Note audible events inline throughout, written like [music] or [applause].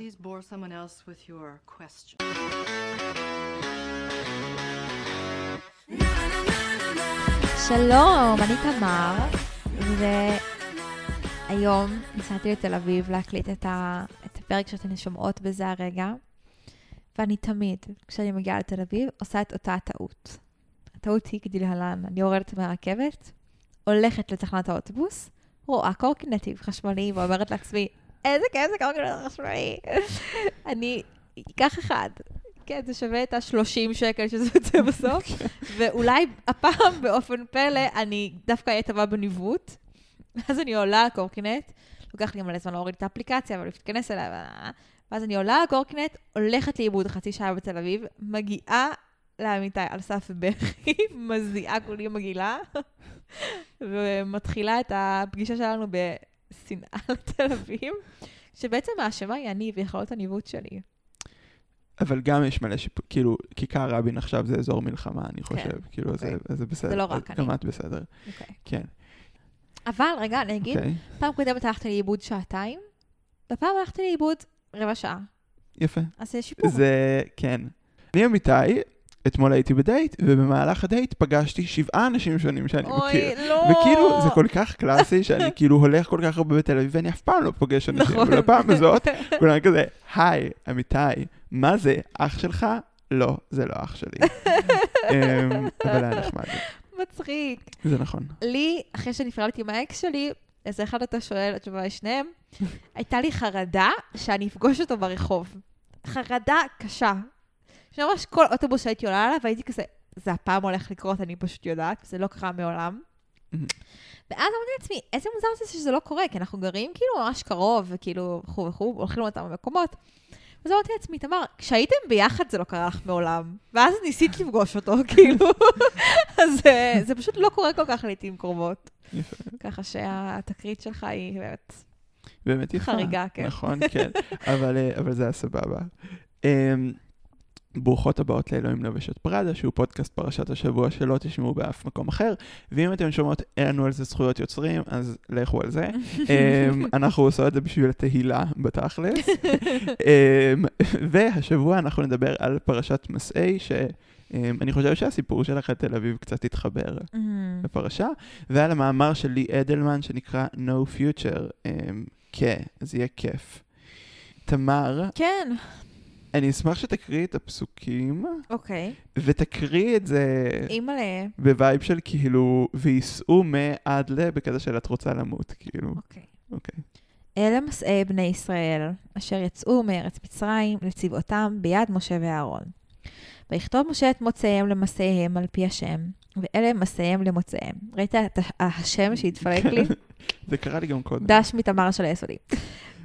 Please bore someone else with your question. שלום, אני תמר, והיום נסעתי לתל אביב להקליט את, ה... את הפרק שאתן שומעות בזה הרגע, ואני תמיד, כשאני מגיעה לתל אביב, עושה את אותה טעות. הטעות היא כדלהלן, אני יורדת מהרכבת, הולכת לתחנת האוטובוס, רואה קורקינטים חשמליים, ואומרת לעצמי, איזה כיף זה קורקינט חשמלי. [laughs] אני אקח אחד. כן, זה שווה את ה-30 שקל שזה יוצא בסוף, [laughs] ואולי הפעם באופן פלא אני דווקא אהיה טובה בניווט. ואז אני עולה על הקורקינט, לוקח לי מלא זמן להוריד את האפליקציה, אבל להתכנס אליה, ואז אני עולה על הקורקינט, הולכת לאיבוד חצי שעה בתל אביב, מגיעה לאמיתי על סף בכי, מזיעה כולי מגעילה, [laughs] ומתחילה את הפגישה שלנו בשנאה [laughs] לתל אביב, שבעצם האשמה היא אני ויכולות הניווט שלי. אבל גם יש מלא שיפ... כאילו, כיכר רבין עכשיו זה אזור מלחמה, אני חושב. כן, כאילו, אוקיי. זה, זה בסדר. זה לא רק גם אני. את בסדר. אוקיי. כן. אבל, רגע, אני אגיד, אוקיי. פעם קודמת הלכתי לאיבוד שעתיים, בפעם הלכתי לאיבוד רבע שעה. יפה. אז זה שיפור. זה, כן. אני אמיתי, אתמול הייתי בדייט, ובמהלך הדייט פגשתי שבעה אנשים שונים שאני מכיר. אוי, לא. וכאילו, זה כל כך קלאסי, שאני [laughs] כאילו הולך כל כך הרבה בתל אביב, ואני אף פעם לא פוגש אנשים. נכון. אבל הפעם הזאת, [laughs] כולם כזה, היי, אמיתי, מה זה, אח שלך? לא, זה לא אח שלי. [laughs] אמ, אבל היה נחמד, מצחיק. זה נכון. לי, אחרי שנפרדתי מהאקס שלי, איזה אחד אתה שואל, התשובה היא שניהם, הייתה לי חרדה שאני אפגוש אותו ברחוב. חרדה קשה. שממש כל אוטובוס שהייתי עולה עליו, הייתי כזה, זה הפעם הולך לקרות, אני פשוט יודעת, זה לא קרה מעולם. ואז אמרתי לעצמי, איזה מוזר זה שזה לא קורה, כי אנחנו גרים כאילו ממש קרוב, וכאילו, וכו' וכו', הולכים לאותם מקומות. אז אמרתי לעצמי, תמר, כשהייתם ביחד זה לא קרה לך מעולם, ואז ניסית לפגוש אותו, [laughs] כאילו. אז זה פשוט לא קורה כל כך לעיתים קרובות. יפה. ככה שהתקרית שלך היא באמת... באמת יפה. חריגה, כן. נכון, כן. [laughs] אבל, אה, אבל זה היה סבבה. אמ, ברוכות הבאות לאלוהים נובשת פראדה, שהוא פודקאסט פרשת השבוע שלא תשמעו באף מקום אחר. ואם אתם שומעות, אין לנו על זה זכויות יוצרים, אז לכו על זה. [laughs] אמ, אנחנו עושות את זה בשביל התהילה בתכלס. [laughs] אמ, והשבוע אנחנו נדבר על פרשת מסעי, שאני חושב שהסיפור שלך לתל אביב קצת התחבר בפרשה, ועל המאמר של לי אדלמן שנקרא No Future, אמ, כן, אז יהיה כיף. תמר, כן, אני אשמח שתקריאי את הפסוקים, אוקיי. ותקריאי את זה אימא'לה. ב vibe של כאילו, וייסעו מעד ל, בקטע של את רוצה למות, כאילו, אוקיי. אוקיי. אלה מסעי בני ישראל, אשר יצאו מארץ מצרים לצבאותם ביד משה ואהרון. ויכתוב משה את מוצאיהם למסעיהם על פי השם, ואלה מסעיהם למוצאיהם. ראית את השם שהתפרק לי? [laughs] זה קרה לי גם קודם. דש מתמר של היסודי.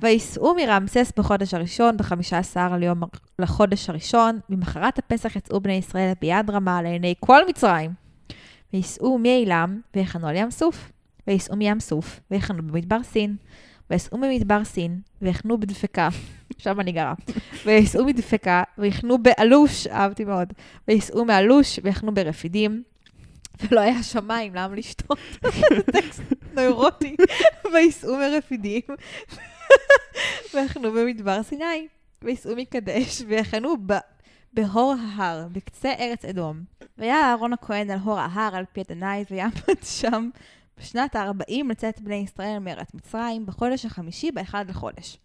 וייסעו מרמסס בחודש הראשון, בחמישה עשר ליום לחודש הראשון, ממחרת הפסח יצאו בני ישראל ביד רמה לעיני כל מצרים. וייסעו מאילם, ויחנו על ים סוף. וייסעו מים סוף, ויחנו במדבר סין. וייסעו ממדבר סין, ויחנו בדפקה. [laughs] שם אני גרה. וייסעו מדפקה, ויחנו באלוש, אהבתי מאוד. וייסעו מאלוש, ויחנו ברפידים. ולא היה שמיים, למה לשתות? [laughs] זה טקסט נוירוטי. וייסעו מרפידים, ויחנו במדבר סיני, וייסעו מקדש, ויחנו ב... בהור ההר, בקצה ארץ אדום. והיה אהרון הכהן על הור ההר על פי אדוני, ויעמד שם בשנת ה-40 לצאת בני ישראל מארץ מצרים, בחודש החמישי, באחד לחודש.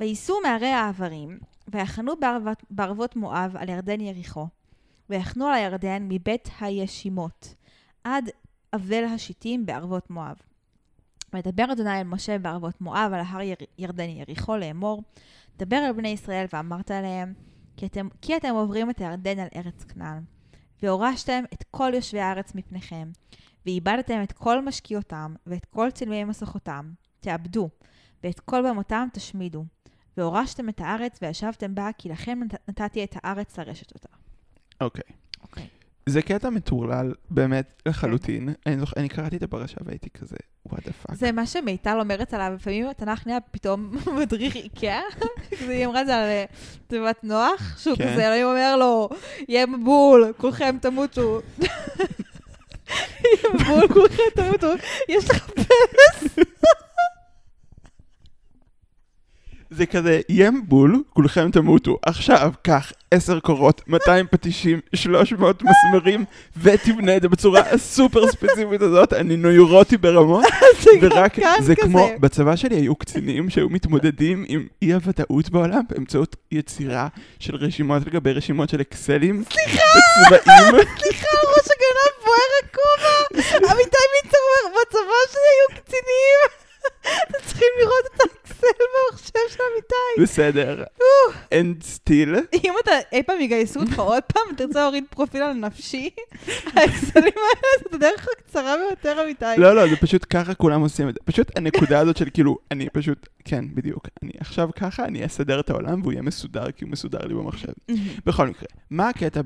וייסעו מערי העברים, ויחנו בערבות, בערבות מואב על ירדן יריחו, ויחנו על הירדן מבית הישימות, עד אבל השיטים בערבות מואב. וידבר אדוני אל משה בערבות מואב על ההר יר, ירדן יריחו לאמור, דבר אל בני ישראל ואמרת אליהם, כי אתם, כי אתם עוברים את הירדן על ארץ כנען, והורשתם את כל יושבי הארץ מפניכם, ואיבדתם את כל משקיעותם, ואת כל צלמי מסכותם, תאבדו, ואת כל במותם תשמידו, והורשתם את הארץ וישבתם בה, כי לכם נת- נתתי את הארץ לרשת אותה. אוקיי. אוקיי. זה קטע מטורלל, באמת, לחלוטין. אני זוכר, אני קראתי את הפרשה והייתי כזה, what the fuck. זה מה שמיטל אומרת עליו, לפעמים התנ"ך נהיה פתאום [laughs] מדריך איקאה, [laughs] היא אמרה את זה על אה, תיבת נוח, שהוא כן. כזה, אלוהים אומר לו, יהיה מבול, כולכם תמותו. [laughs] יהיה מבול, כולכם תמותו, יש לך פרס. זה כזה, יהיה מבול, כולכם תמותו. עכשיו, קח 10 קורות, 200 פטישים, 300 מסמרים, ותבנה את זה בצורה הסופר ספציפית הזאת, אני נוירוטי ברמות. [laughs] ורק, זה. כמו, בצבא שלי היו קצינים שהיו מתמודדים עם אי הוודאות בעולם באמצעות יצירה של רשימות על גבי רשימות של אקסלים. סליחה! סליחה, ראש הגנב בוער הכובע! אמיתי מיצר בצבא שלי היו קצינים! אתם צריכים לראות את האקסל במחשב של אמיתי. בסדר. And still. אם אתה אי פעם יגייסו אותך עוד פעם, תרצה להוריד פרופיל על נפשי, האקסלים האלה זאת הדרך הקצרה ביותר אמיתי. לא, לא, זה פשוט ככה כולם עושים את זה. פשוט הנקודה הזאת של כאילו, אני פשוט, כן, בדיוק. אני עכשיו ככה, אני אסדר את העולם והוא יהיה מסודר, כי הוא מסודר לי במחשב. בכל מקרה, מה הקטע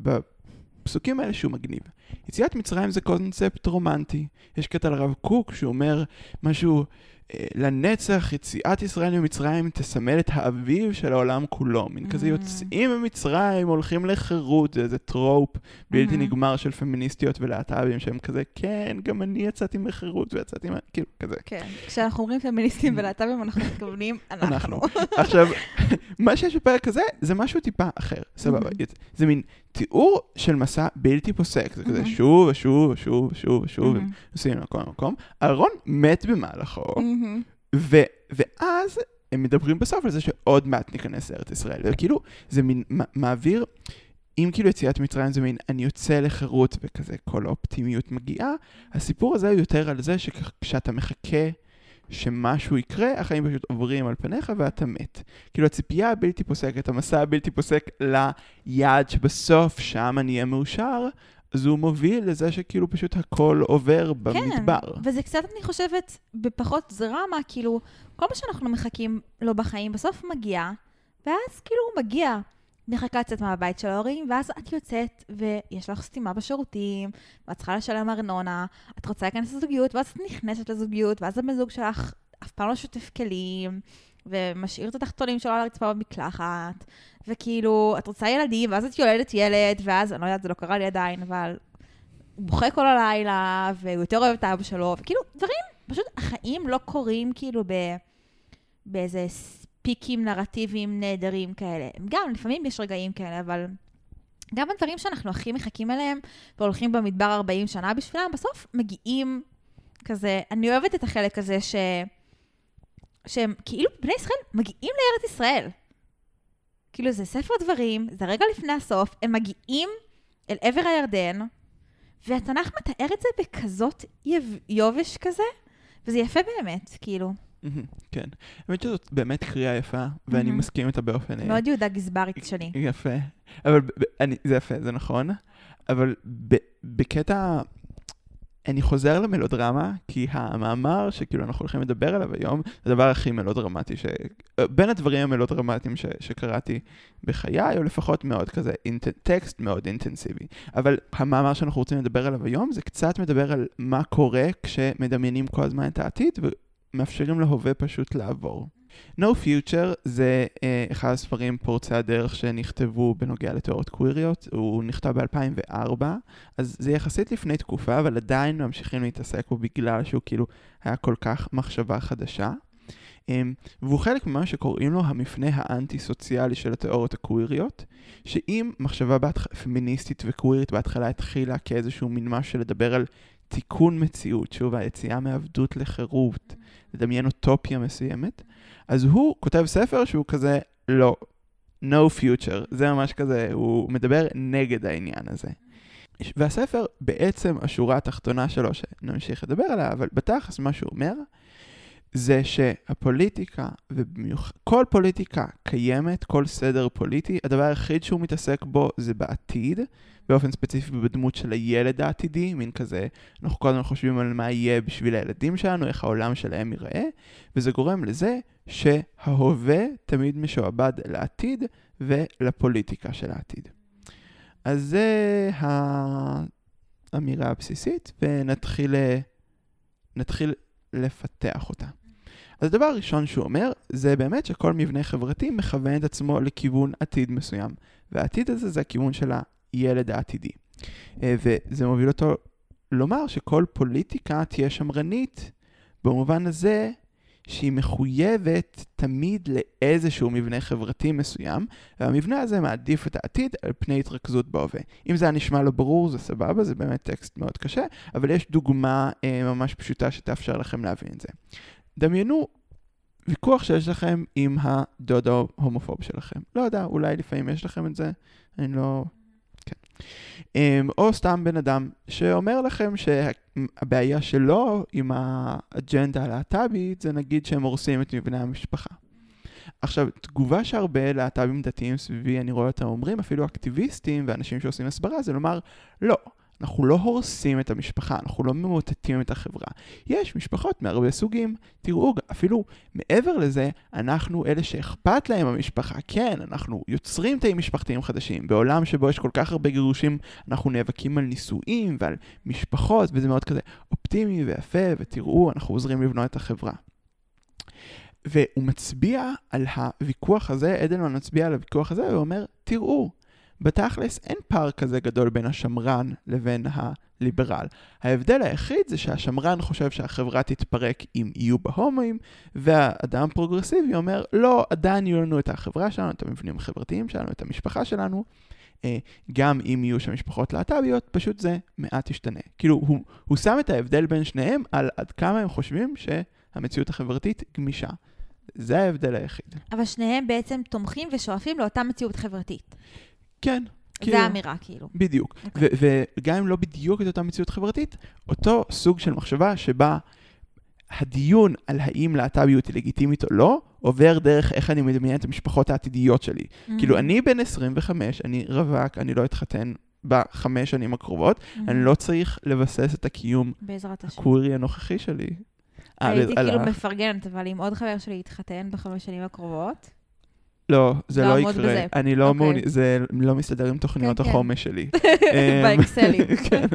בפסוקים האלה שהוא מגניב? יציאת מצרים זה קונספט רומנטי. יש קטע לרב קוק שהוא אומר משהו, לנצח יציאת ישראל ממצרים תסמל את האביב של העולם כולו. מין כזה Mm. יוצאים ממצרים, הולכים לחירות, זה איזה trope בלתי Mhm. נגמר של פמיניסטיות ולהט"בים שהם כזה, כן, גם אני יצאתי לחירות ויצאתי, מה-" כאילו, כזה. כן, כשאנחנו אומרים פמיניסטים ולהט"בים, אנחנו מתכוונים אנחנו. אנחנו. עכשיו, [laughs] מה שיש בפרק הזה, זה משהו טיפה אחר, סבבה. Mhm. זה מין תיאור של מסע בלתי פוסק, זה כזה. שוב ושוב ושוב ושוב ושוב. נוסעים למקום למקום. אהרון מת במהלכו. ו- ואז הם מדברים בסוף על זה שעוד מעט ניכנס לארץ ישראל. וכאילו, זה מין מעביר, אם כאילו יציאת מצרים זה מין אני יוצא לחירות וכזה כל האופטימיות מגיעה, הסיפור הזה הוא יותר על זה שכשאתה מחכה שמשהו יקרה, החיים פשוט עוברים על פניך ואתה מת. כאילו הציפייה הבלתי פוסקת, המסע הבלתי פוסק ליעד שבסוף שם אני אהיה מאושר, אז הוא מוביל לזה שכאילו פשוט הכל עובר במדבר. כן, וזה קצת, אני חושבת, בפחות דרמה, כאילו, כל מה שאנחנו מחכים לו בחיים בסוף מגיע, ואז כאילו הוא מגיע. מחכה לצאת מהבית של ההורים, ואז את יוצאת, ויש לך סתימה בשירותים, ואת צריכה לשלם ארנונה, את רוצה להיכנס לזוגיות, ואז את נכנסת לזוגיות, ואז הבן זוג שלך אף פעם לא שוטף כלים, ומשאיר את התחתונים שלו על הרצפה במקלחת, וכאילו, את רוצה ילדים, ואז את יולדת ילד, ואז, אני לא יודעת, זה לא קרה לי עדיין, אבל הוא בוכה כל הלילה, והוא יותר אוהב את אבא שלו, וכאילו, דברים, פשוט החיים לא קורים כאילו ב... באיזה פיקים נרטיביים נהדרים כאלה. גם, לפעמים יש רגעים כאלה, אבל גם הדברים שאנחנו הכי מחכים אליהם, והולכים במדבר 40 שנה בשבילם, בסוף מגיעים כזה, אני אוהבת את החלק הזה ש... שהם כאילו בני ישראל מגיעים לארץ ישראל. כאילו זה ספר דברים, זה רגע לפני הסוף, הם מגיעים אל עבר הירדן, והתנ"ך מתאר את זה בכזאת. יובש כזה, וזה יפה באמת, כאילו. כן. האמת שזאת באמת קריאה יפה, ואני. מסכים איתה באופן... אה, מאוד יהודה גזברית שלי. יפה. אבל זה יפה, זה נכון. אבל בקטע... אני חוזר למלודרמה, כי המאמר שכאילו אנחנו הולכים לדבר עליו היום, זה הדבר הכי מלודרמטי, ש... בין הדברים המלודרמטיים ש... שקראתי בחיי, או לפחות מאוד כזה, אינט... טקסט מאוד אינטנסיבי. אבל המאמר שאנחנו רוצים לדבר עליו היום, זה קצת מדבר על מה קורה כשמדמיינים כל הזמן את העתיד, ומאפשרים להווה פשוט לעבור. No Future זה אה, אחד הספרים פורצי הדרך שנכתבו בנוגע לתיאוריות קוויריות, הוא נכתב ב-2004, אז זה יחסית לפני תקופה, אבל עדיין ממשיכים להתעסק בו בגלל שהוא כאילו היה כל כך מחשבה חדשה. אמ, והוא חלק ממה שקוראים לו המפנה האנטי-סוציאלי של התיאוריות הקוויריות, שאם מחשבה בהתח... פמיניסטית וקווירית בהתחלה התחילה כאיזשהו מין משהו לדבר על תיקון מציאות, שוב, היציאה מעבדות לחירות, לדמיין אוטופיה מסוימת, אז הוא כותב ספר שהוא כזה, לא, no future, זה ממש כזה, הוא מדבר נגד העניין הזה. והספר, בעצם השורה התחתונה שלו, שנמשיך לדבר עליה, אבל בתכלס מה שהוא אומר, זה שהפוליטיקה, ובמיוחד כל פוליטיקה קיימת, כל סדר פוליטי, הדבר היחיד שהוא מתעסק בו זה בעתיד, באופן ספציפי בדמות של הילד העתידי, מין כזה, אנחנו כל הזמן חושבים על מה יהיה בשביל הילדים שלנו, איך העולם שלהם ייראה, וזה גורם לזה שההווה תמיד משועבד לעתיד ולפוליטיקה של העתיד. אז זה האמירה הבסיסית, ונתחיל נתחיל לפתח אותה. אז הדבר הראשון שהוא אומר, זה באמת שכל מבנה חברתי מכוון את עצמו לכיוון עתיד מסוים. והעתיד הזה זה הכיוון של הילד העתידי. אה, וזה מוביל אותו לומר שכל פוליטיקה תהיה שמרנית, במובן הזה שהיא מחויבת תמיד לאיזשהו מבנה חברתי מסוים, והמבנה הזה מעדיף את העתיד על פני התרכזות בהווה. אם זה היה נשמע לא ברור, זה סבבה, זה באמת טקסט מאוד קשה, אבל יש דוגמה אה, ממש פשוטה שתאפשר לכם להבין את זה. דמיינו ויכוח שיש לכם עם הדוד ההומופוב שלכם. לא יודע, אולי לפעמים יש לכם את זה, אני לא... אמ, או סתם בן אדם שאומר לכם שהבעיה שלו עם האג'נדה הלהט"בית זה נגיד שהם הורסים את מבנה המשפחה. עכשיו, תגובה שהרבה להט"בים דתיים סביבי, אני רואה אותם אומרים, אפילו אקטיביסטים ואנשים שעושים הסברה, זה לומר, לא, אנחנו לא הורסים את המשפחה, אנחנו לא ממוטטים את החברה. יש משפחות מהרבה סוגים. תראו, אפילו מעבר לזה, אנחנו אלה שאכפת להם המשפחה. כן, אנחנו יוצרים תאים משפחתיים חדשים. בעולם שבו יש כל כך הרבה גירושים, אנחנו נאבקים על נישואים ועל משפחות, וזה מאוד כזה אופטימי ויפה, ותראו, אנחנו עוזרים לבנות את החברה. והוא מצביע על הוויכוח הזה, אדלמן מצביע על הוויכוח הזה, ואומר, תראו, בתכלס אין פער כזה גדול בין השמרן לבין הליברל. ההבדל היחיד זה שהשמרן חושב שהחברה תתפרק אם יהיו בה הומואים, והאדם פרוגרסיבי אומר, לא, עדיין יהיו לנו את החברה שלנו, את המבנים החברתיים שלנו, את המשפחה שלנו. אה, גם אם יהיו שם משפחות להט"ביות, פשוט זה מעט ישתנה. כאילו, הוא, הוא שם את ההבדל בין שניהם על עד כמה הם חושבים שהמציאות החברתית גמישה. זה ההבדל היחיד. אבל שניהם בעצם תומכים ושואפים לאותה מציאות חברתית. כן. זה כאילו, האמירה, כאילו. בדיוק. Okay. אוקיי. וגם אם לא בדיוק את אותה מציאות חברתית, אותו סוג של מחשבה שבה הדיון על האם להט"ביות היא לגיטימית או לא, עובר דרך איך אני מדמיין את המשפחות העתידיות שלי. Mm-hmm. כאילו, אני בן 25, אני רווק, אני לא אתחתן בחמש שנים הקרובות, mm-hmm. אני לא צריך לבסס את הקיום הקווירי הנוכחי שלי. הייתי כאילו מפרגנת, אבל אם עוד חבר שלי יתחתן בחמש שנים הקרובות, לא, זה לא, יקרה. בזה. אני לא okay. אוקיי. מעוניין, זה לא מסתדר עם תוכניות כן, כן. החומש [laughs] [laughs] כן. שלי. אמ, באקסלים. כן.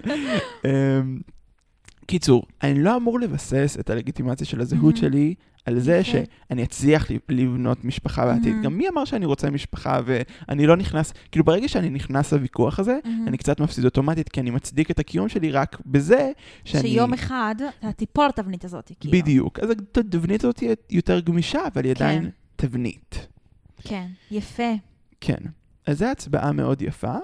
קיצור, אני לא אמור לבסס את הלגיטימציה של הזהות mm-hmm. שלי על זה okay. שאני אצליח לבנות משפחה בעתיד. Mm-hmm. גם מי אמר שאני רוצה משפחה ואני לא נכנס, כאילו ברגע שאני נכנס לוויכוח הזה, mm-hmm. אני קצת מפסיד אוטומטית, כי אני מצדיק את הקיום שלי רק בזה שאני... שיום אחד אתה תיפול לתבנית הזאת, כאילו. בדיוק. אז התבנית הזאת תהיה יותר גמישה, אבל היא עדיין כן. תבנית. כן, יפה. כן. אז זו הצבעה מאוד יפה,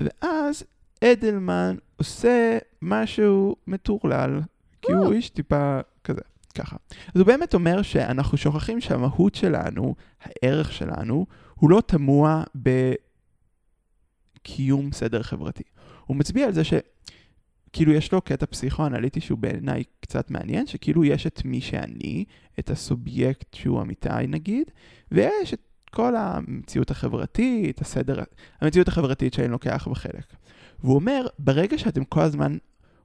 ואז אדלמן עושה משהו מטורלל, כי הוא איש טיפה כזה, ככה. אז הוא באמת אומר שאנחנו שוכחים שהמהות שלנו, הערך שלנו, הוא לא תמוה בקיום סדר חברתי. הוא מצביע על זה ש... כאילו יש לו קטע פסיכואנליטי שהוא בעיניי קצת מעניין, שכאילו יש את מי שאני, את הסובייקט שהוא אמיתי נגיד, ויש את כל המציאות החברתית, הסדר, המציאות החברתית שאני לוקח בחלק. והוא אומר, ברגע שאתם כל הזמן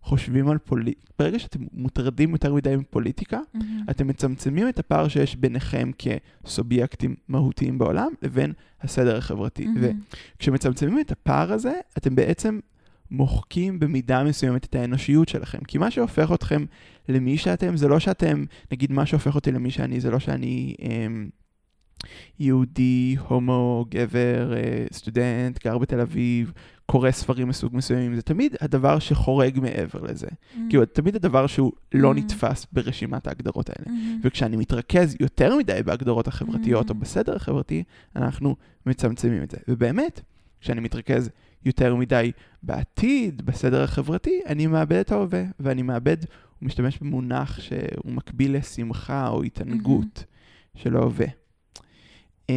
חושבים על פוליטיקה, ברגע שאתם מוטרדים יותר מדי מפוליטיקה, mm-hmm. אתם מצמצמים את הפער שיש ביניכם כסובייקטים מהותיים בעולם לבין הסדר החברתי. Mm-hmm. וכשמצמצמים את הפער הזה, אתם בעצם מוחקים במידה מסוימת את האנושיות שלכם. כי מה שהופך אתכם למי שאתם, זה לא שאתם, נגיד מה שהופך אותי למי שאני, זה לא שאני אמ, יהודי, הומו, גבר, אה, סטודנט, גר בתל אביב, קורא ספרים מסוג מסוימים, זה תמיד הדבר שחורג מעבר לזה. Mm-hmm. כאילו, תמיד הדבר שהוא לא mm-hmm. נתפס ברשימת ההגדרות האלה. Mm-hmm. וכשאני מתרכז יותר מדי בהגדרות החברתיות mm-hmm. או בסדר החברתי, אנחנו מצמצמים את זה. ובאמת, כשאני מתרכז יותר מדי בעתיד, בסדר החברתי, אני מאבד את ההווה, ואני מאבד, הוא משתמש במונח שהוא מקביל לשמחה או התענגות mm-hmm. של ההווה. Um,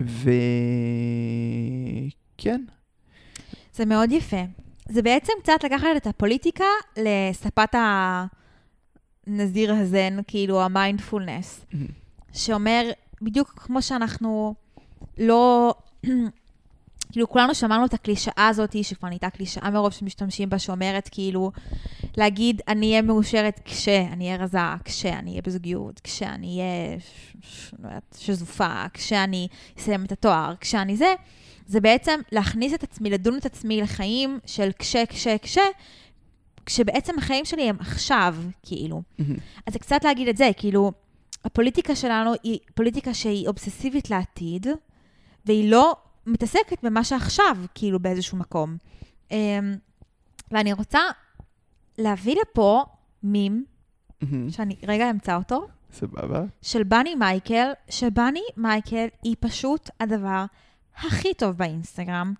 וכן. זה מאוד יפה. זה בעצם קצת לקחת את הפוליטיקה לספת הנזיר הזן, כאילו המיינדפולנס, mm-hmm. שאומר, בדיוק כמו שאנחנו לא כאילו, כולנו שמענו את הקלישאה הזאת, שכבר נהייתה קלישאה מרוב שמשתמשים בה, שאומרת כאילו, להגיד, אני אהיה מאושרת כשאני אהיה רזה, כשאני אהיה בזוגיות, כשאני אהיה, לא יודעת, שזופה, כשאני אסיים את התואר, כשאני זה, זה בעצם להכניס את עצמי, לדון את עצמי לחיים של כש, כש, כש, כשבעצם החיים שלי הם עכשיו, כאילו. אז זה קצת להגיד את זה, כאילו, הפוליטיקה שלנו היא פוליטיקה שהיא אובססיבית לעתיד, והיא לא מתעסקת במה שעכשיו, כאילו, באיזשהו מקום. אמ, ואני רוצה להביא לפה מים, שאני רגע אמצא אותו, סבבה. של בני מייקל, שבני מייקל היא פשוט הדבר הכי טוב באינסטגרם,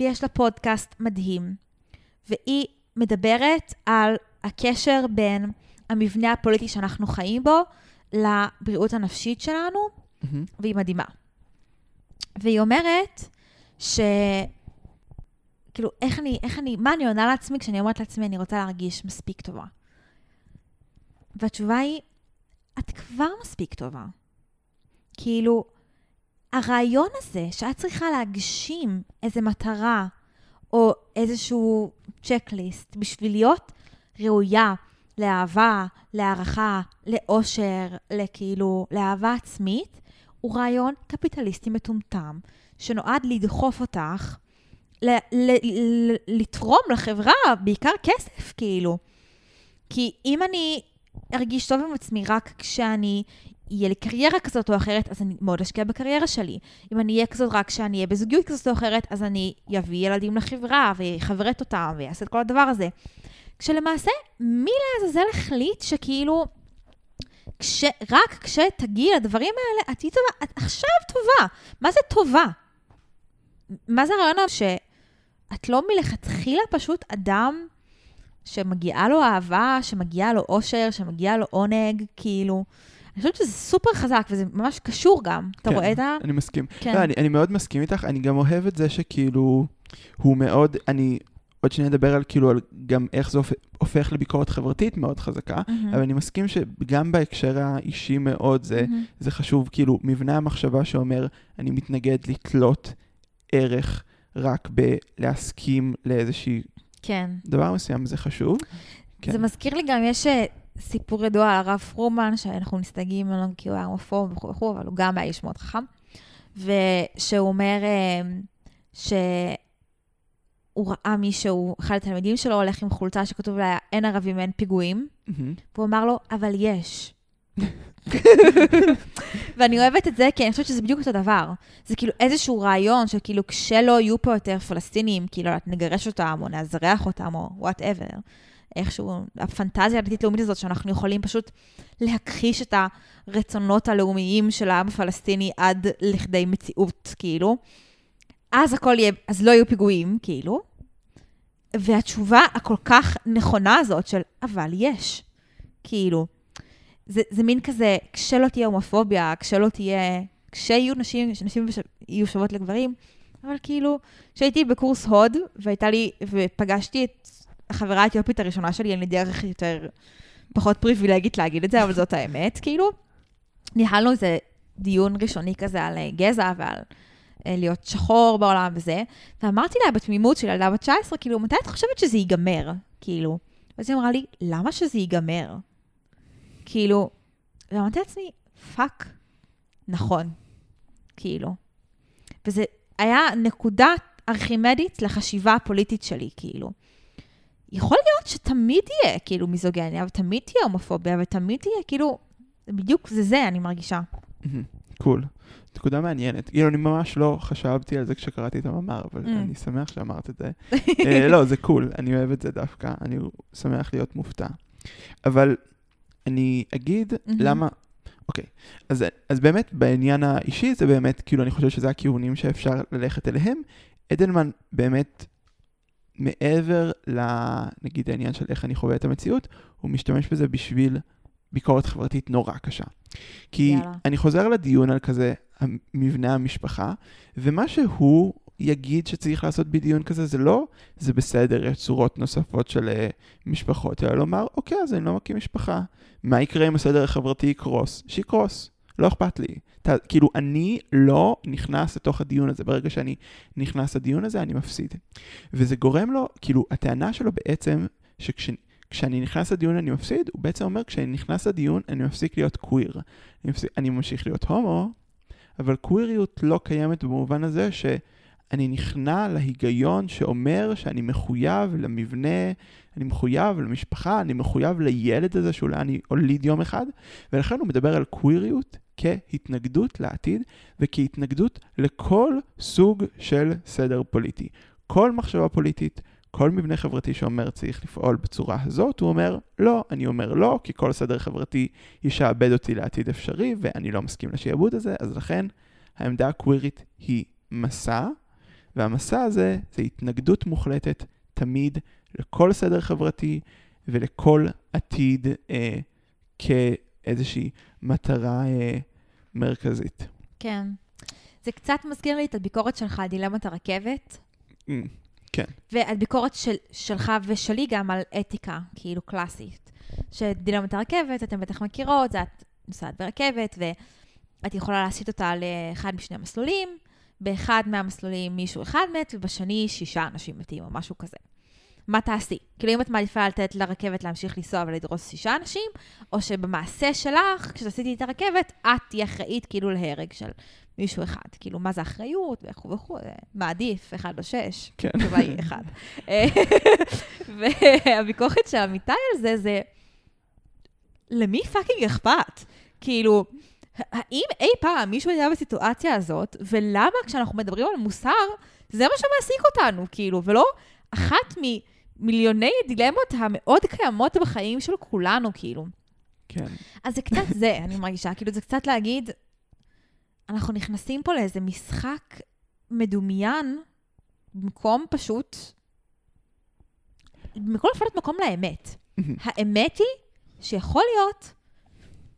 ויש לה פודקאסט מדהים, והיא מדברת על הקשר בין המבנה הפוליטי שאנחנו חיים בו לבריאות הנפשית שלנו, והיא מדהימה. והיא אומרת ש... כאילו, איך אני, איך אני, מה אני עונה לעצמי כשאני אומרת לעצמי, אני רוצה להרגיש מספיק טובה? והתשובה היא, את כבר מספיק טובה. כאילו, הרעיון הזה שאת צריכה להגשים איזו מטרה או איזשהו צ'קליסט בשביל להיות ראויה לאהבה, להערכה, לאושר, לכאילו, לאהבה עצמית, הוא רעיון קפיטליסטי מטומטם, שנועד לדחוף אותך ל- ל- ל- לתרום לחברה, בעיקר כסף, כאילו. כי אם אני ארגיש טוב עם עצמי רק כשאני, יהיה לי קריירה כזאת או אחרת, אז אני מאוד אשקיע בקריירה שלי. אם אני אהיה כזאת רק כשאני אהיה בזוגיות כזאת או אחרת, אז אני אביא ילדים לחברה ויחברת אותם ויעשה את כל הדבר הזה. כשלמעשה, מי לעזאזל החליט שכאילו, כש, רק כשתגיעי לדברים האלה, את תהיי טובה, את עכשיו טובה. מה זה טובה? מה זה הרעיון שאת לא מלכתחילה פשוט אדם שמגיעה לו אהבה, שמגיעה לו אושר, שמגיעה לו עונג, כאילו. אני חושבת שזה סופר חזק, וזה ממש קשור גם. אתה כן, רואה את ה... אני מסכים. כן. לא, אני, אני מאוד מסכים איתך, אני גם אוהב את זה שכאילו, הוא מאוד, אני עוד שניה אדבר על כאילו, על גם איך זה הופך, הופך לביקורת חברתית מאוד חזקה, מהמם. אבל אני מסכים שגם בהקשר האישי מאוד זה, מהמם. זה חשוב, כאילו, מבנה המחשבה שאומר, אני מתנגד לתלות ערך רק בלהסכים לאיזשהי כן. דבר מסוים, זה חשוב. כן. זה מזכיר לי גם, יש אה, סיפור ידוע על הרב פרומן, שאנחנו מסתייגים ממנו כי הוא היה הומופוב וכו' וכו', אבל הוא גם היה איש מאוד חכם, ושהוא אומר אה, שהוא ראה מישהו, אחד התלמידים שלו הולך עם חולצה שכתוב לה, אין ערבים, אין פיגועים. והוא אמר לו, אבל יש. [laughs] ואני אוהבת את זה, כי אני חושבת שזה בדיוק אותו דבר. זה כאילו איזשהו רעיון שכאילו כשלא יהיו פה יותר פלסטינים, כאילו נגרש אותם, או נאזרח אותם, או whatever. איכשהו, הפנטזיה הדתית-לאומית הזאת, שאנחנו יכולים פשוט להכחיש את הרצונות הלאומיים של העם הפלסטיני עד לכדי מציאות, כאילו. אז הכל יהיה, אז לא יהיו פיגועים, כאילו. והתשובה הכל כך נכונה הזאת של, אבל יש. כאילו, זה, זה מין כזה, כשלא תהיה הומופוביה, כשלא תהיה, כשיהיו נשים, שנשים יהיו שוות לגברים, אבל כאילו, כשהייתי בקורס הוד, והייתה לי, ופגשתי את החברה האתיופית הראשונה שלי, אין לי דרך יותר, פחות פריבילגית להגיד את זה, אבל זאת האמת, כאילו, ניהלנו איזה דיון ראשוני כזה על אה, גזע ועל להיות שחור בעולם וזה, ואמרתי לה בתמימות של ילדה בת 19, כאילו, מתי את חושבת שזה ייגמר? כאילו. ואז היא אמרה לי, למה שזה ייגמר? כאילו, ואמרתי לעצמי, fuck, נכון, כאילו. וזה היה נקודה ארכימדית לחשיבה הפוליטית שלי, כאילו. יכול להיות שתמיד יהיה, כאילו, מיזוגניה, ותמיד תהיה הומופוביה, ותמיד תהיה, כאילו, בדיוק זה זה, אני מרגישה. קול. נקודה מעניינת. כאילו, אני ממש לא חשבתי על זה כשקראתי את המאמר, אבל Mm. אני שמח שאמרת את זה. אה, לא, זה קול, אני אוהב את זה דווקא, אני שמח להיות מופתע. אבל אני אגיד מהמם. למה... אוקיי, אז, אז באמת בעניין האישי זה באמת, כאילו אני חושב שזה הכיוונים שאפשר ללכת אליהם. אדלמן באמת, מעבר לנגיד העניין של איך אני חווה את המציאות, הוא משתמש בזה בשביל ביקורת חברתית נורא קשה. כי יאללה. אני חוזר לדיון על כזה מבנה המשפחה, ומה שהוא יגיד שצריך לעשות בדיון כזה זה לא, זה בסדר, יש צורות נוספות של אה, משפחות, אלא לומר, אוקיי, אז אני לא מקים משפחה. מה יקרה אם הסדר החברתי יקרוס? שיקרוס, לא אכפת לי. ת, כאילו, אני לא נכנס לתוך הדיון הזה. ברגע שאני נכנס לדיון הזה, אני מפסיד. וזה גורם לו, כאילו, הטענה שלו בעצם, שכשאני נכנס לדיון אני מפסיד, הוא בעצם אומר, כשאני נכנס לדיון אני מפסיק להיות קוויר. אני, מפסיק, אני ממשיך להיות הומו, אבל קוויריות לא קיימת במובן הזה ש... אני נכנע להיגיון שאומר שאני מחויב למבנה, אני מחויב למשפחה, אני מחויב לילד הזה שאולי אני הוליד יום אחד, ולכן הוא מדבר על קוויריות כהתנגדות לעתיד וכהתנגדות לכל סוג של סדר פוליטי. כל מחשבה פוליטית, כל מבנה חברתי שאומר צריך לפעול בצורה הזאת, הוא אומר לא, אני אומר לא, כי כל סדר חברתי ישעבד אותי לעתיד אפשרי, ואני לא מסכים לשעבוד הזה, אז לכן העמדה הקווירית היא מסע, והמסע הזה זה התנגדות מוחלטת תמיד לכל סדר חברתי ולכל עתיד אה, כאיזושהי מטרה אה, מרכזית. כן. זה קצת מזכיר לי את הביקורת שלך על דילמת הרכבת, Mm, כן. והביקורת של, שלך ושלי גם על אתיקה, כאילו קלאסית. שדילמת הרכבת, אתם בטח מכירות, את נוסעת ברכבת, ואת יכולה להסיט אותה לאחד משני המסלולים, באחד מהמסלולים מישהו אחד מת, ובשני שישה אנשים מתים, או משהו כזה. מה תעשי? כאילו, אם את מעדיפה לתת לרכבת להמשיך לנסוע ולדרוס שישה אנשים, או שבמעשה שלך, כשעשיתי את הרכבת, את תהיה אחראית כאילו להרג של מישהו אחד. כאילו, מה זה אחריות, וכו' וכו', זה מעדיף, אחד או שש. כן. התשובה היא אחד. אה, [laughs] והביקורת של עמיתי על זה, זה למי פאקינג אכפת? כאילו, האם אי פעם מישהו היה בסיטואציה הזאת, ולמה כשאנחנו מדברים על מוסר, זה מה שמעסיק אותנו, כאילו, ולא אחת ממיליוני דילמות המאוד קיימות בחיים של כולנו, כאילו. כן. אז זה קצת זה, אני מרגישה, כאילו, זה קצת להגיד, אנחנו נכנסים פה לאיזה משחק מדומיין, במקום פשוט, במקום לפנות מקום לאמת. [laughs] האמת היא שיכול להיות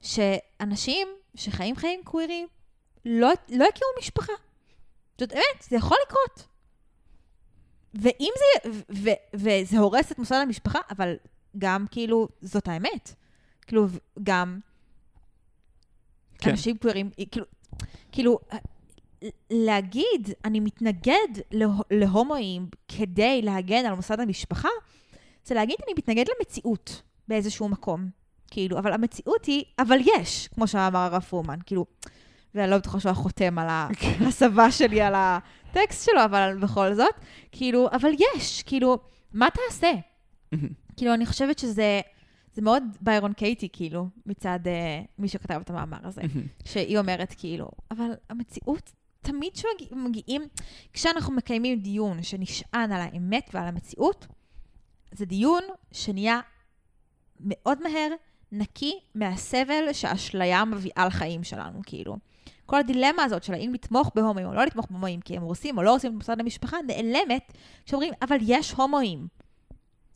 שאנשים שחיים חיים קווירים לא, לא יכירו משפחה. זאת אמת, זה יכול לקרות. ואם זה, ו, ו, וזה הורס את מוסד המשפחה, אבל גם כאילו, זאת האמת. כאילו, גם כן. אנשים קווירים, כאילו, כאילו, להגיד, אני מתנגד לה, להומואים כדי להגן על מוסד המשפחה, זה להגיד, אני מתנגד למציאות באיזשהו מקום. כאילו, אבל המציאות היא, אבל יש, כמו שאמר הרב פרומן, כאילו, ואני לא בטוחה שהוא היה חותם על ההסבה שלי על הטקסט שלו, אבל בכל זאת, כאילו, אבל יש, כאילו, מה תעשה? [laughs] כאילו, אני חושבת שזה זה מאוד ביירון קייטי, כאילו, מצד uh, מי שכתב את המאמר הזה, [laughs] שהיא אומרת, כאילו, אבל המציאות, תמיד כשמגיעים, כשאנחנו מקיימים דיון שנשען על האמת ועל המציאות, זה דיון שנהיה מאוד מהר נקי מהסבל שהאשליה מביאה לחיים שלנו, כאילו. כל הדילמה הזאת של האם לתמוך בהומואים או לא לתמוך בהומואים, כי הם הורסים או לא הורסים את מוסד המשפחה, נעלמת כשאומרים, אבל יש הומואים.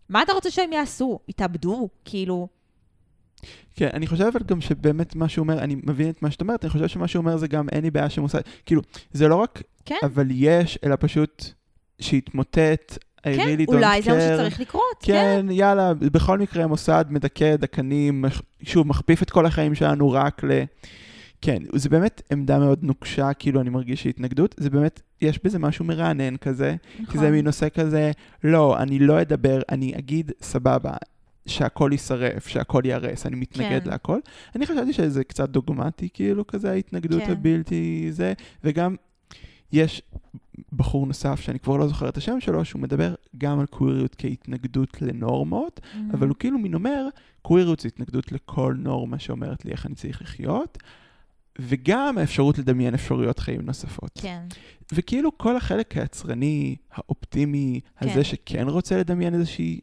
מה אתה רוצה שהם יעשו? יתאבדו? כאילו... כן, אני חושב אבל גם שבאמת מה שהוא אומר, אני מבין את מה שאת אומרת, אני חושב שמה שהוא אומר זה גם אין לי בעיה שמוסד, כאילו, זה לא רק, כן, אבל יש, אלא פשוט שיתמוטט, כן, really אולי זה מה. שצריך לקרות, כן. כן, יאללה, בכל מקרה מוסד מדכא דקנים, שוב, מכפיף את כל החיים שלנו רק ל... כן, זה באמת עמדה מאוד נוקשה, כאילו אני מרגיש שהתנגדות, זה באמת, יש בזה משהו מרענן כזה, כי זה נכון. מין נושא כזה, לא, אני לא אדבר, אני אגיד, סבבה, שהכל יישרף, שהכל ייהרס, אני מתנגד כן. להכל. אני חשבתי שזה קצת דוגמטי, כאילו, כזה ההתנגדות כן. הבלתי זה, וגם יש בחור נוסף, שאני כבר לא זוכר את השם שלו, שהוא מדבר גם על קוויריות כהתנגדות לנורמות, מהמם. אבל הוא כאילו מין אומר, קוויריות זה התנגדות לכל נורמה שאומרת לי איך אני צריך לחיות, וגם האפשרות לדמיין אפשרויות חיים נוספות. כן, וכאילו כל החלק היצרני, האופטימי, כן. הזה שכן רוצה לדמיין איזושהי...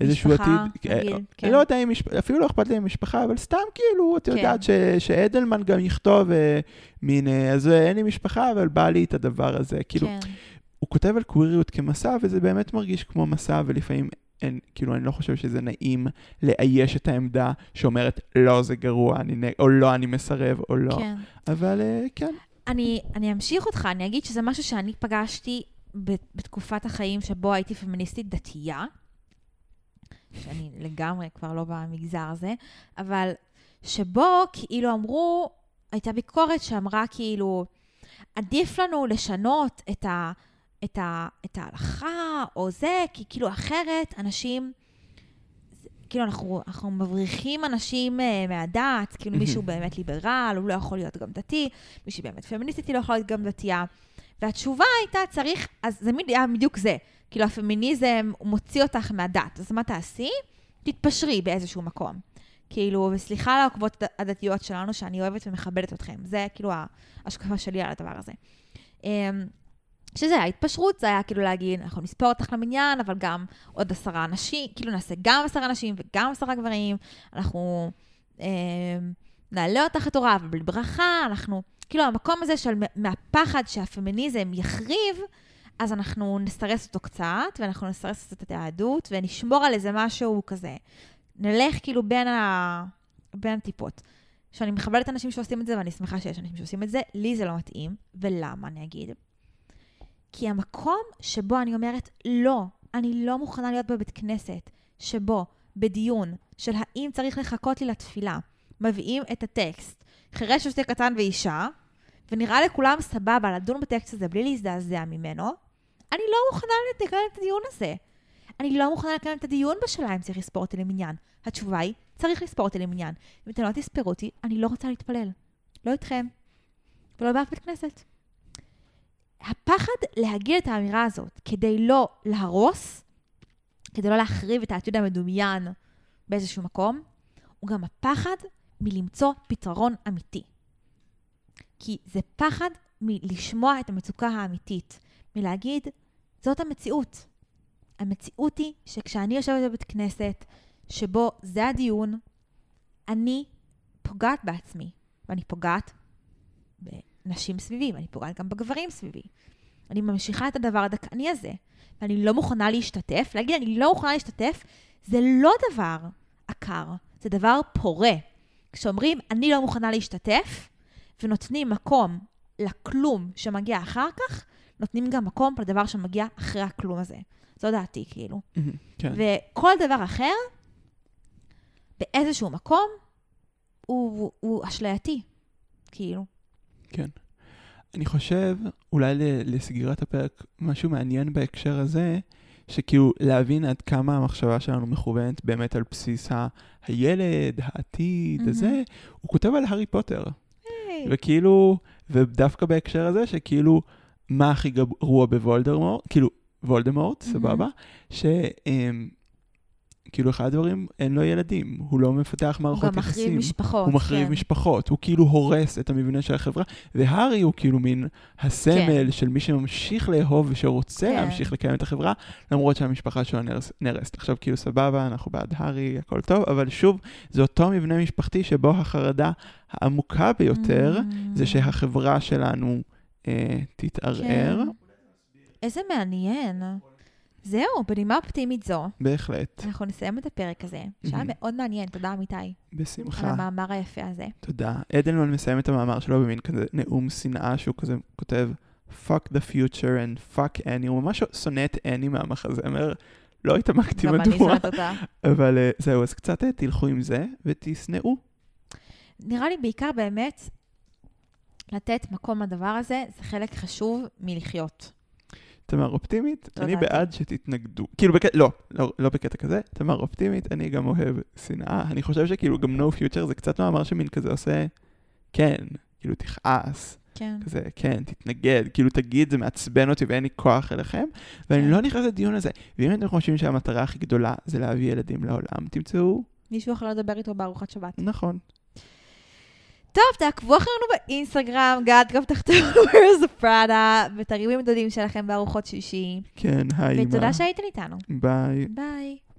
איזשהו משפחה, עתיד, אה, נגיד, אני כן. לא יודע אם, משפ- אפילו לא אכפת לי ממשפחה, אבל סתם כאילו, את כן. יודעת ש, שאדלמן גם יכתוב אה, מין, אה, אז אה, אין לי משפחה, אבל בא לי את הדבר הזה. כאילו, כן, הוא כותב על קוויריות כמסע, וזה באמת מרגיש כמו מסע, ולפעמים אין, כאילו, אני לא חושב שזה נעים לאייש את העמדה שאומרת, לא, זה גרוע, אני נג... או לא, אני מסרב, או לא. כן. אבל אה, כן. אני, אני אמשיך אותך, אני אגיד שזה משהו שאני פגשתי בתקופת החיים שבו הייתי פמיניסטית דתייה, שאני לגמרי כבר לא במגזר הזה, אבל שבו כאילו אמרו, הייתה ביקורת שאמרה כאילו, עדיף לנו לשנות את, ה, את, ה, את ההלכה או זה, כי כאילו אחרת אנשים... כאילו, אנחנו, אנחנו מבריחים אנשים uh, מהדת, כאילו מישהו באמת ליברל, הוא לא יכול להיות גם דתי, מישהי באמת פמיניסטית היא לא יכולה להיות גם דתייה. והתשובה הייתה, צריך, אז זה היה בדיוק זה. כאילו, הפמיניזם מוציא אותך מהדת, אז מה תעשי? תתפשרי באיזשהו מקום. כאילו, וסליחה הד- הדתיות שלנו, שאני אוהבת ומכבדת אתכם. זה כאילו ההשקפה שלי על הדבר הזה. אמ, שזה ההתפשרות, זה היה כאילו להגיד, אנחנו נספור אותך למניין, אבל גם עוד עשרה אנשים, כאילו נעשה גם עשרה אנשים וגם עשרה גברים, אנחנו אה, נעלה אותך לתורה, אבל בלי ברכה, אנחנו, כאילו המקום הזה של מהפחד שהפמיניזם יחריב, אז אנחנו נסרס אותו קצת, ואנחנו נסרס קצת את היהדות, ונשמור על איזה משהו כזה. נלך כאילו בין, ה... בין הטיפות. שאני מכבדת אנשים שעושים את זה, ואני שמחה שיש אנשים שעושים את זה, לי זה לא מתאים. ולמה, אני אגיד? כי המקום שבו אני אומרת, לא, אני לא מוכנה להיות בבית כנסת, שבו, בדיון של האם צריך לחכות לי לתפילה, מביאים את הטקסט, חירש ושתי קטן ואישה, ונראה לכולם סבבה לדון בטקסט הזה בלי להזדעזע ממנו, אני לא מוכנה לקיים את הדיון הזה. אני לא מוכנה לקיים את הדיון בשאלה אם צריך לספור אותי למניין. התשובה היא, צריך לספור אותי למניין. אם אתם לא תספרו אותי, אני לא רוצה להתפלל. לא איתכם, ולא באף בית כנסת. הפחד להגיד את האמירה הזאת כדי לא להרוס, כדי לא להחריב את העתיד המדומיין באיזשהו מקום, הוא גם הפחד מלמצוא פתרון אמיתי. כי זה פחד מלשמוע את המצוקה האמיתית, מלהגיד, זאת המציאות. המציאות היא שכשאני יושבת בבית כנסת, שבו זה הדיון, אני פוגעת בעצמי, ואני פוגעת בנשים סביבי, ואני פוגעת גם בגברים סביבי. אני ממשיכה את הדבר הדכאני הזה, ואני לא מוכנה להשתתף. להגיד, אני לא מוכנה להשתתף, זה לא דבר עקר, זה דבר פורה. כשאומרים, אני לא מוכנה להשתתף, ונותנים מקום לכלום שמגיע אחר כך, נותנים גם מקום לדבר שמגיע אחרי הכלום הזה. זו דעתי, כאילו. כן. וכל דבר אחר, באיזשהו מקום, הוא, הוא אשלייתי, כאילו. כן. אני חושב, אולי לסגירת הפרק, משהו מעניין בהקשר הזה, שכאילו להבין עד כמה המחשבה שלנו מכוונת באמת על בסיס הילד, העתיד, mm-hmm. הזה, הוא כותב על הארי פוטר. Hey. וכאילו, ודווקא בהקשר הזה, שכאילו, מה הכי גרוע בוולדמורט, כאילו, וולדמורט, mm-hmm. סבבה? ש... כאילו, אחד הדברים, אין לו ילדים, הוא לא מפתח מערכות יחסים. הוא גם מחריב משפחות, הוא מחריב כן. משפחות, הוא כאילו הורס את המבנה של החברה, והארי הוא כאילו מין הסמל כן. של מי שממשיך לאהוב ושרוצה כן. להמשיך לקיים את החברה, למרות שהמשפחה שלו נרס, נרסת. עכשיו, כאילו, סבבה, אנחנו בעד הארי, הכל טוב, אבל שוב, זה אותו מבנה משפחתי שבו החרדה העמוקה ביותר, Mm. זה שהחברה שלנו אה, תתערער. כן. איזה מעניין. זהו, בנימה אופטימית זו, בהחלט, אנחנו נסיים את הפרק הזה, שהיה מהמם. מאוד מעניין, תודה אמיתי, על בשמחה. המאמר היפה הזה. תודה. אדלמן מסיים את המאמר שלו במין כזה נאום שנאה שהוא כזה כותב fuck the future and fuck Annie, הוא ממש שונא את Annie מהמחזמר, לא התעמקתי גם אני מדוע, שונאת אותה. [laughs] אבל אה, זהו, אז קצת אה, תלכו עם זה ותשנאו. נראה לי בעיקר באמת לתת מקום לדבר הזה, זה חלק חשוב מלחיות. תמר אופטימית, לא אני. בעד שתתנגדו. כאילו, בקטע, לא, לא, לא בקטע כזה, תמר אופטימית, אני גם אוהב שנאה. אני חושב שכאילו גם no future זה קצת מאמר שמין כזה עושה, כן, כאילו תכעס, כן. כזה, כן, תתנגד, כאילו תגיד, זה מעצבן אותי ואין לי כוח אליכם, ואני כן. לא נכנס לדיון הזה. ואם אתם חושבים שהמטרה הכי גדולה זה להביא ילדים לעולם, תמצאו, מישהו יכול לדבר איתו בארוחת שבת. נכון. טוב, תעקבו אחרינו באינסטגרם, גד, גם תחתנו [laughs] where's the Prada, ותרימו עם דודים שלכם בארוחות שישי. כן, היי, ותודה שהייתם איתנו. ביי. ביי.